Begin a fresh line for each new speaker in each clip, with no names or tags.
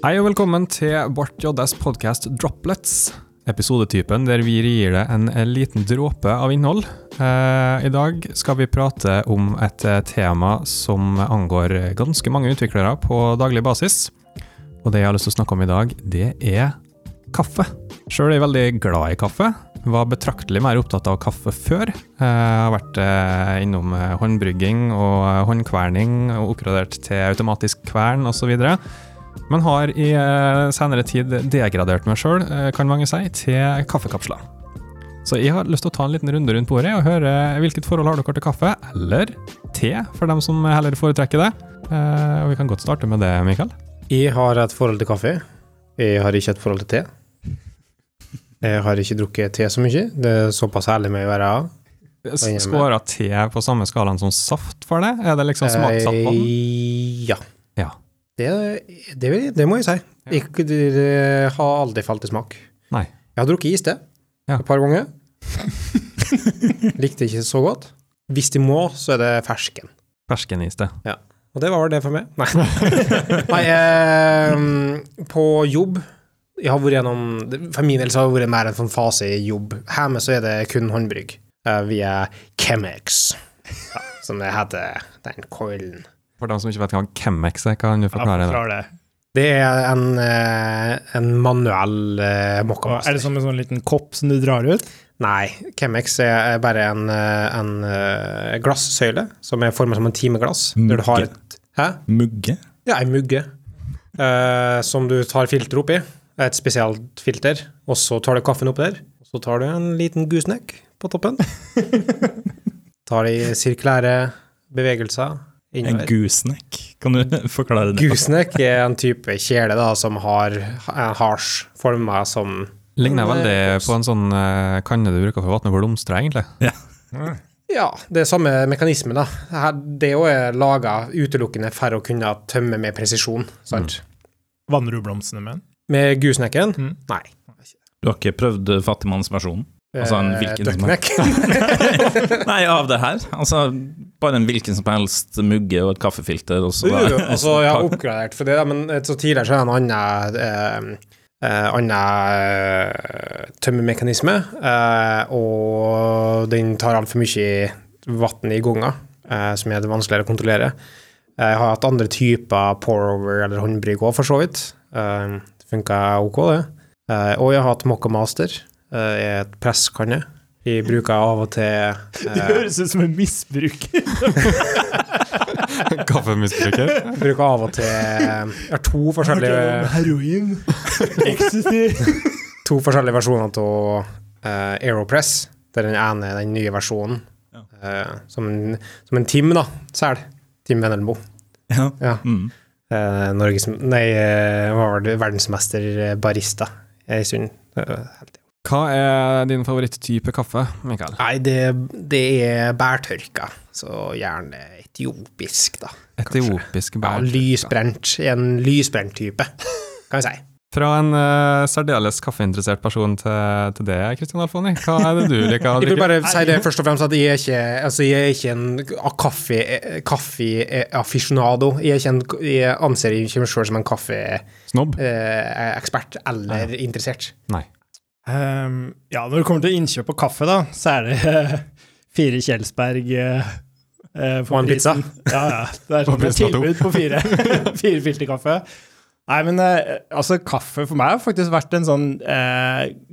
Hei og velkommen til Bart JS podcast Droplets. Episodetypen der vi gir deg en liten dråpe av innhold. Eh, I dag skal vi prate om et eh, tema som angår ganske mange utviklere på daglig basis. Og det jeg har lyst til å snakke om i dag, det er kaffe. Sjøl er jeg veldig glad i kaffe. Var betraktelig mer opptatt av kaffe før. Jeg har vært eh, innom eh, håndbrygging og eh, håndkverning, og oppgradert til automatisk kvern osv. Men har i eh, senere tid degradert meg sjøl, kan mange si, til kaffekapsler. Så jeg har lyst til å ta en liten runde rundt bordet og høre hvilket forhold har dere til kaffe, eller te, for dem som heller foretrekker det. Eh, og vi kan godt starte med det, Mikael.
Jeg har et forhold til kaffe. Jeg har ikke et forhold til te. Jeg har ikke drukket te så mye. Det er såpass ærlig med å være.
Skåra te på samme skalaen som saft for det? Er det liksom smakssatt?
Eh, ja.
Ja.
Det, det, det må jeg si. Jeg, det har aldri falt i smak.
Nei.
Jeg har drukket iste
Ja.
et par ganger. Likte ikke så godt. Hvis de må, så er det fersken.
Ferskeniste.
Og det var det for meg. Nei. Nei eh, på jobb Jeg har vært gjennom For min del så har det vært mer en sånn fase i jobb. Hjemme så er det kun håndbrygg. Eh, via Chemex, ja, som det heter. Den coilen.
For dem som ikke vet hva Chemex er, kan du forklare det?
det.
Det er en, eh, en manuell eh, mokkamaster.
Er det som en sånn liten kopp som du drar ut?
Nei, Chemex er bare en, eh, en glassøyle som er formet som en timeglass. Der du har
Mugge.
et Hæ?
Mugge?
Ja, ei mugge uh, som du tar filter oppi. Et spesielt filter. Og så tar du kaffen oppi der. Og så tar du en liten gooseneck på toppen. tar de sirkulære bevegelser
En gooseneck? Kan du forklare det?
Gooseneck er en type kjele da, som har en hasj forma som
Ligner veldig
eh,
på en sånn eh, kanne du bruker for å vatne blomster, egentlig.
Ja, det er samme mekanisme, da. Det òg er laga utelukkende for å kunne tømme med presisjon. Sant?
Vanner du blomstene med den?
Med goosenecken?
Mm.
Nei.
Du har ikke prøvd fattigmannsversjonen? Altså en
Eh,
hvilken
duckneck.
Nei, av det her. Altså bare en hvilken som helst mugge og et kaffefilter, og så
jo, altså, jeg har oppgradert for det, men eh, så tidligere så er det en annen eh, eh, annen eh, tømmemekanisme, eh, og den tar altfor mye vann i gonga, eh, som er det vanskeligere å kontrollere. Jeg har hatt andre typer pour-over eller håndbrygg òg, for så vidt. Det funka ok, det. Eh, Og jeg har hatt Mokka Master, eh, er et presskanne. Vi bruker av og til
Det
eh,
høres ut som en misbruker.
Kaffemisbruker.
bruker av og til Jeg har to forskjellige
Heroin. Ecstasy.
to forskjellige versjoner av uh, Aeropress. Der den ene er den nye versjonen.
Ja.
Eh, som, en, som en Tim, da. Sel. Tim Venelmo.
Ja.
Ja.
Mm.
Eh, Norges Nei, uh, hva var det? Verdensmester eh, barista en stund. Eh, helt-
Hva er din favoritttype kaffe, Mikael?
Nei, det, det er bærtørka. Så gjerne etiopisk, da.
Etiopisk
bærtørka.
Ja,
lysbrent. En lysbrent type, kan vi si.
Fra en uh, særdeles kaffeinteressert person til, til det, Kristian Alfoni. Hva er det du liker å drikke?
Jeg vil bare si det først og fremst at jeg er ikke, altså jeg er ikke en kaffe- kaffe-aficionado. jeg, er en- jeg anser ikke meg selv som en kaffeekspert eller interessert.
Nei.
Um, ja, når det kommer til innkjøp av kaffe, da, så er det uh, fire Kjelsberg uh, eh,
Og en pizza.
Ja, ja. Det er et tilbud på fire, fire filterkaffe. Nei, men altså, kaffe for meg har faktisk vært en sånn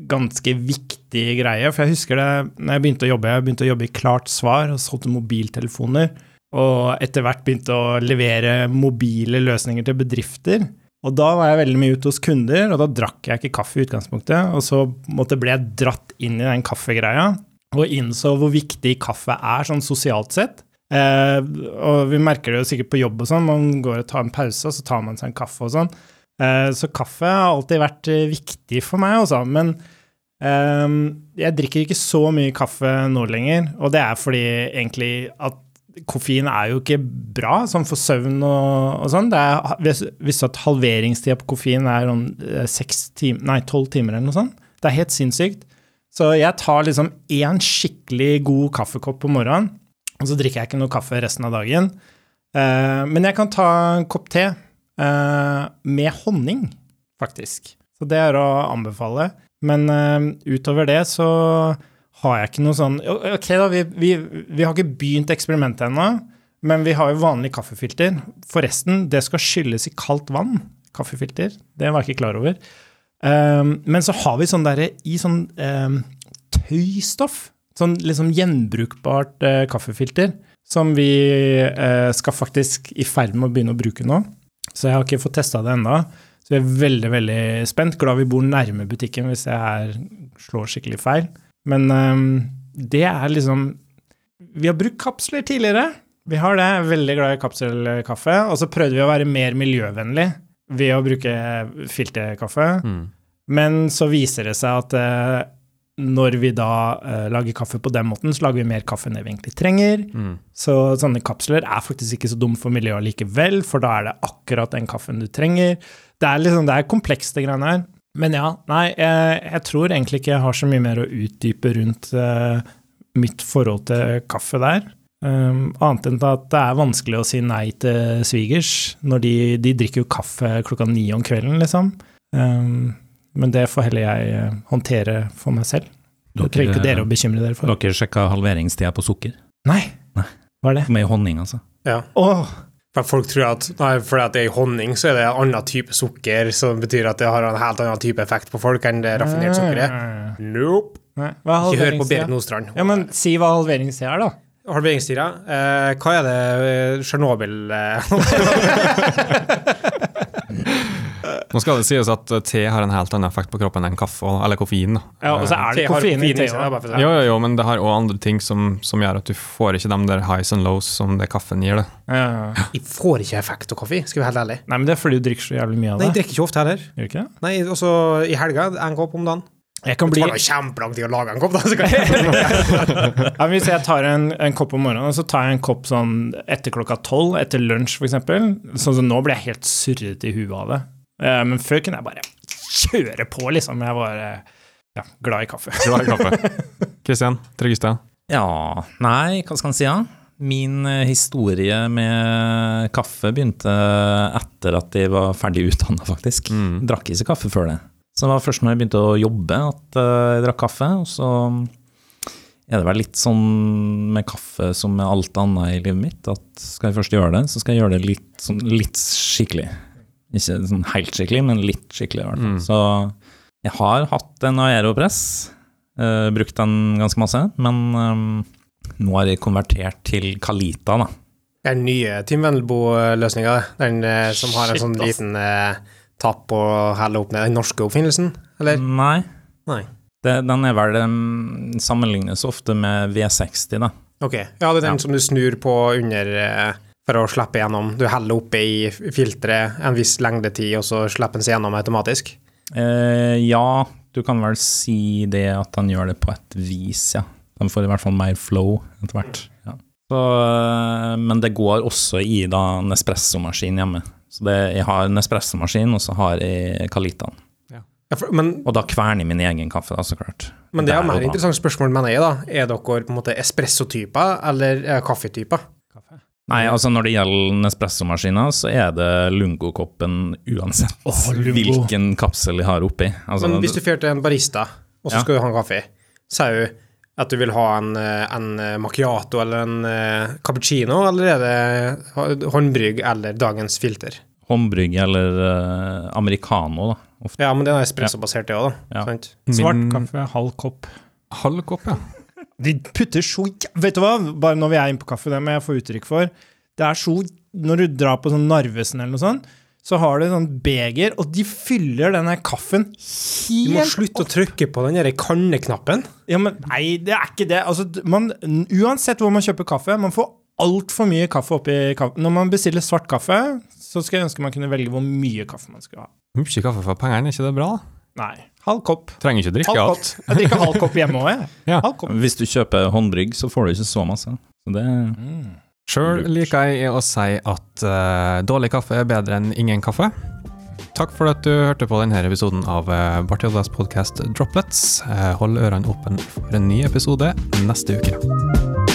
ganske viktig greie. For jeg husker det når jeg begynte å jobbe. Jeg begynte å jobbe i Klart Svar og solgte mobiltelefoner. Og etter hvert begynte å levere mobile løsninger til bedrifter. Og da var jeg veldig mye ute hos kunder, og da drakk jeg ikke kaffe i utgangspunktet. Og så måtte ble jeg dratt inn i den kaffegreia, og innså hvor viktig kaffe er sånn sosialt sett. Eh, og vi merker det jo sikkert på jobb og sånn, man går og tar en pause, og så tar man seg en kaffe og sånn. Eh, så kaffe har alltid vært eh, viktig for meg, også, Men eh, jeg drikker ikke så mye kaffe nå lenger, og det er fordi egentlig at koffein er jo ikke bra, sånn for søvn og, og sånn. Det er, hvis at halveringstida på koffein er eh, seks tim, nei, tolv timer eller noe sånt, det er helt sinnssykt. Så jeg tar liksom én skikkelig god kaffekopp på morgenen, og så drikker jeg ikke noe kaffe resten av dagen. Uh, men jeg kan ta en kopp te uh, med honning, faktisk. Så det er å anbefale. Men uh, utover det så har jeg ikke noe sånn Ok, da, vi, vi, vi har ikke begynt eksperimentet ennå, men vi har jo vanlig kaffefilter. Forresten, det skal skylles i kaldt vann. Kaffefilter. Det var jeg ikke klar over. Um, men så har vi sånn derre i sånn um, tøystoff. Sånn liksom gjenbrukbart uh, kaffefilter. Som vi uh, skal faktisk i ferd med å begynne å bruke nå. Så jeg har ikke fått testa det ennå. Så jeg er veldig veldig spent. Glad vi bor nærme butikken hvis jeg her slår skikkelig feil. Men um, det er liksom Vi har brukt kapsler tidligere. Vi har det. Veldig glad i kapselkaffe. Og så prøvde vi å være mer miljøvennlig ved å bruke filterkaffe.
Mm.
Men så viser det seg at eh, når vi da eh, lager kaffe på den måten, så lager vi mer kaffe enn det vi egentlig trenger.
Mm.
Så sånne kapsler er faktisk ikke så dumt for miljøet likevel, for da er det akkurat den kaffen du trenger. Det er liksom, det er komplekst, det greiene her. Men ja, nei, jeg, jeg tror egentlig ikke jeg har så mye mer å utdype rundt uh, mitt forhold til kaffe der. Um, annet enn at det er vanskelig å si nei til svigers når de, de drikker jo kaffe klokka ni om kvelden, liksom. Um, men det får heller jeg eh, håndtere for meg selv. Det trenger ikke dere å bekymre dere for.
Dere sjekka halveringstida på sukker?
Nei.
Nei.
Hva er det?
Med honning, altså.
Ja.
Åh,
For folk tror at nei, fordi det er i honning, så er det en annen type sukker, som betyr at det har en helt annen type effekt på folk enn det raffinert sukkeret. Nope.
Nei.
Ikke hør på? Berit Nordstrand.
Ja, men si hva halveringstida er, da.
Halveringstida. Eh, hva er det eh, Tsjernobyl eh,
Nå skal det sies at eh, te har en helt annen effekt på kroppen enn kaffe, eller koffein.
Ja, og så er det koffein i te òg.
Jo, jo, jo, men det har òg andre ting som, som gjør at du får ikke de der highs and lows som det kaffen gir. det.
Ja.
Jeg får ikke effekt av kaffe, skal vi være helt ærlig.
Nei, men det er fordi du drikker så jævlig mye av det.
Nei, jeg drikker ikke ofte heller.
Gjør ikke?
Nei, også i helga, en kopp om dagen.
Jeg kan bli...
Det tar kjempelang tid å lage en kopp, da. Så kan jeg...
ja, Hvis jeg tar en, en kopp om morgenen, så tar jeg en kopp sånn etter klokka tolv, etter lunsj f.eks. Sånn som nå blir jeg helt surrete i huet av det. Eh, Men før kunne jeg bare kjøre på, liksom. Jeg var eh, ja, glad i kaffe.
Glad i kaffe. Kristian, tryggeste?
Ja, nei, hva skal en si, da? Min eh, historie med kaffe begynte etter at jeg var ferdig utdanna, faktisk.
Mm.
Drakk ikke kaffe før det. Så det var først når jeg begynte å jobbe at jeg drakk kaffe. Og så er det vel litt sånn med kaffe som med alt annet i livet mitt, at skal jeg først gjøre det, så skal jeg gjøre det litt, sånn, litt skikkelig. Ikke sånn helt skikkelig, men litt skikkelig i hvert fall.
Mm.
Så jeg har hatt en Aeropress, Uh, brukt den ganske masse, men um, nå har jeg konvertert til Kalita, da.
Den nye Team Vendelbo-løsninga, den uh, som har en sånn
ass.
liten uh, tapp og heller opp ned. Den norske oppfinnelsen, eller?
Nei.
Nei.
Det, den er vel um, sammenlignes ofte med V60, da.
Ok. Ja, det er den
Ja.
som du snur på under eh, for å slippe gjennom. Du heller oppi i filteret en viss lengdetid, og så slipper den seg gjennom automatisk.
Eh, ja, du kan vel si det at han gjør det på et vis, ja. De får i hvert fall mer flow etter hvert. Ja. Så, eh, men det går også i da en espressomaskin hjemme. Så det, jeg har en espressomaskin, og så har jeg Kalitaen.
Ja, for, men,
Og da kverner jeg min egen kaffe, da, så klart.
men det er
Der
mer interessant spørsmål, mener jeg, da. Er dere på en måte espressotyper eller eh, kaffetyper?
Nei, altså når det gjelder Nespresso-maskiner, så er det Lungo-koppen uansett
oh, Lungo.
hvilken kapsel de har oppi. Altså,
Men hvis du drar til en barista, og så
Ja.
skal du ha en kaffe, sier hun at du vil ha en, en macchiato eller en eh, cappuccino, eller er det håndbrygg eller dagens filter?
Håndbrygg eller uh, americano, da. Ofte.
Ja, men det er espresso-basert, det òg, da.
Ja.
Sant?
Svart
Min
kaffe, halv kopp.
halv kopp, ja.
De putter så Vet du hva, bare når vi er inne på kaffe, det må jeg få uttrykk for. Det er så Når du drar på sånn Narvesen eller noe sånt, så har du sånn beger, og de fyller denne kaffen helt
Du må
slutte
slutte å trykke på den der kanneknappen.
Ja, men nei, det er ikke det. Altså, man, uansett hvor man kjøper kaffe, man får altfor mye kaffe oppi kaffen. Når man bestiller svart kaffe, så skal jeg ønske man kunne velge hvor mye kaffe man skal ha.
Mye kaffe for pengene, er ikke det bra?
Nei. Halv kopp.
Trenger ikke drikke
Halv
alt.
Jeg drikker halv kopp hjemme òg, jeg.
Ja.
Halv kopp.
Hvis du kjøper håndbrygg, så får du ikke så masse. Så det
Sjøl liker jeg å si at uh, dårlig kaffe er bedre enn ingen kaffe. Takk for at du hørte på denne episoden av uh, Bartiodas podkast Droplets. Eh, hold ørene åpne for en ny episode neste uke.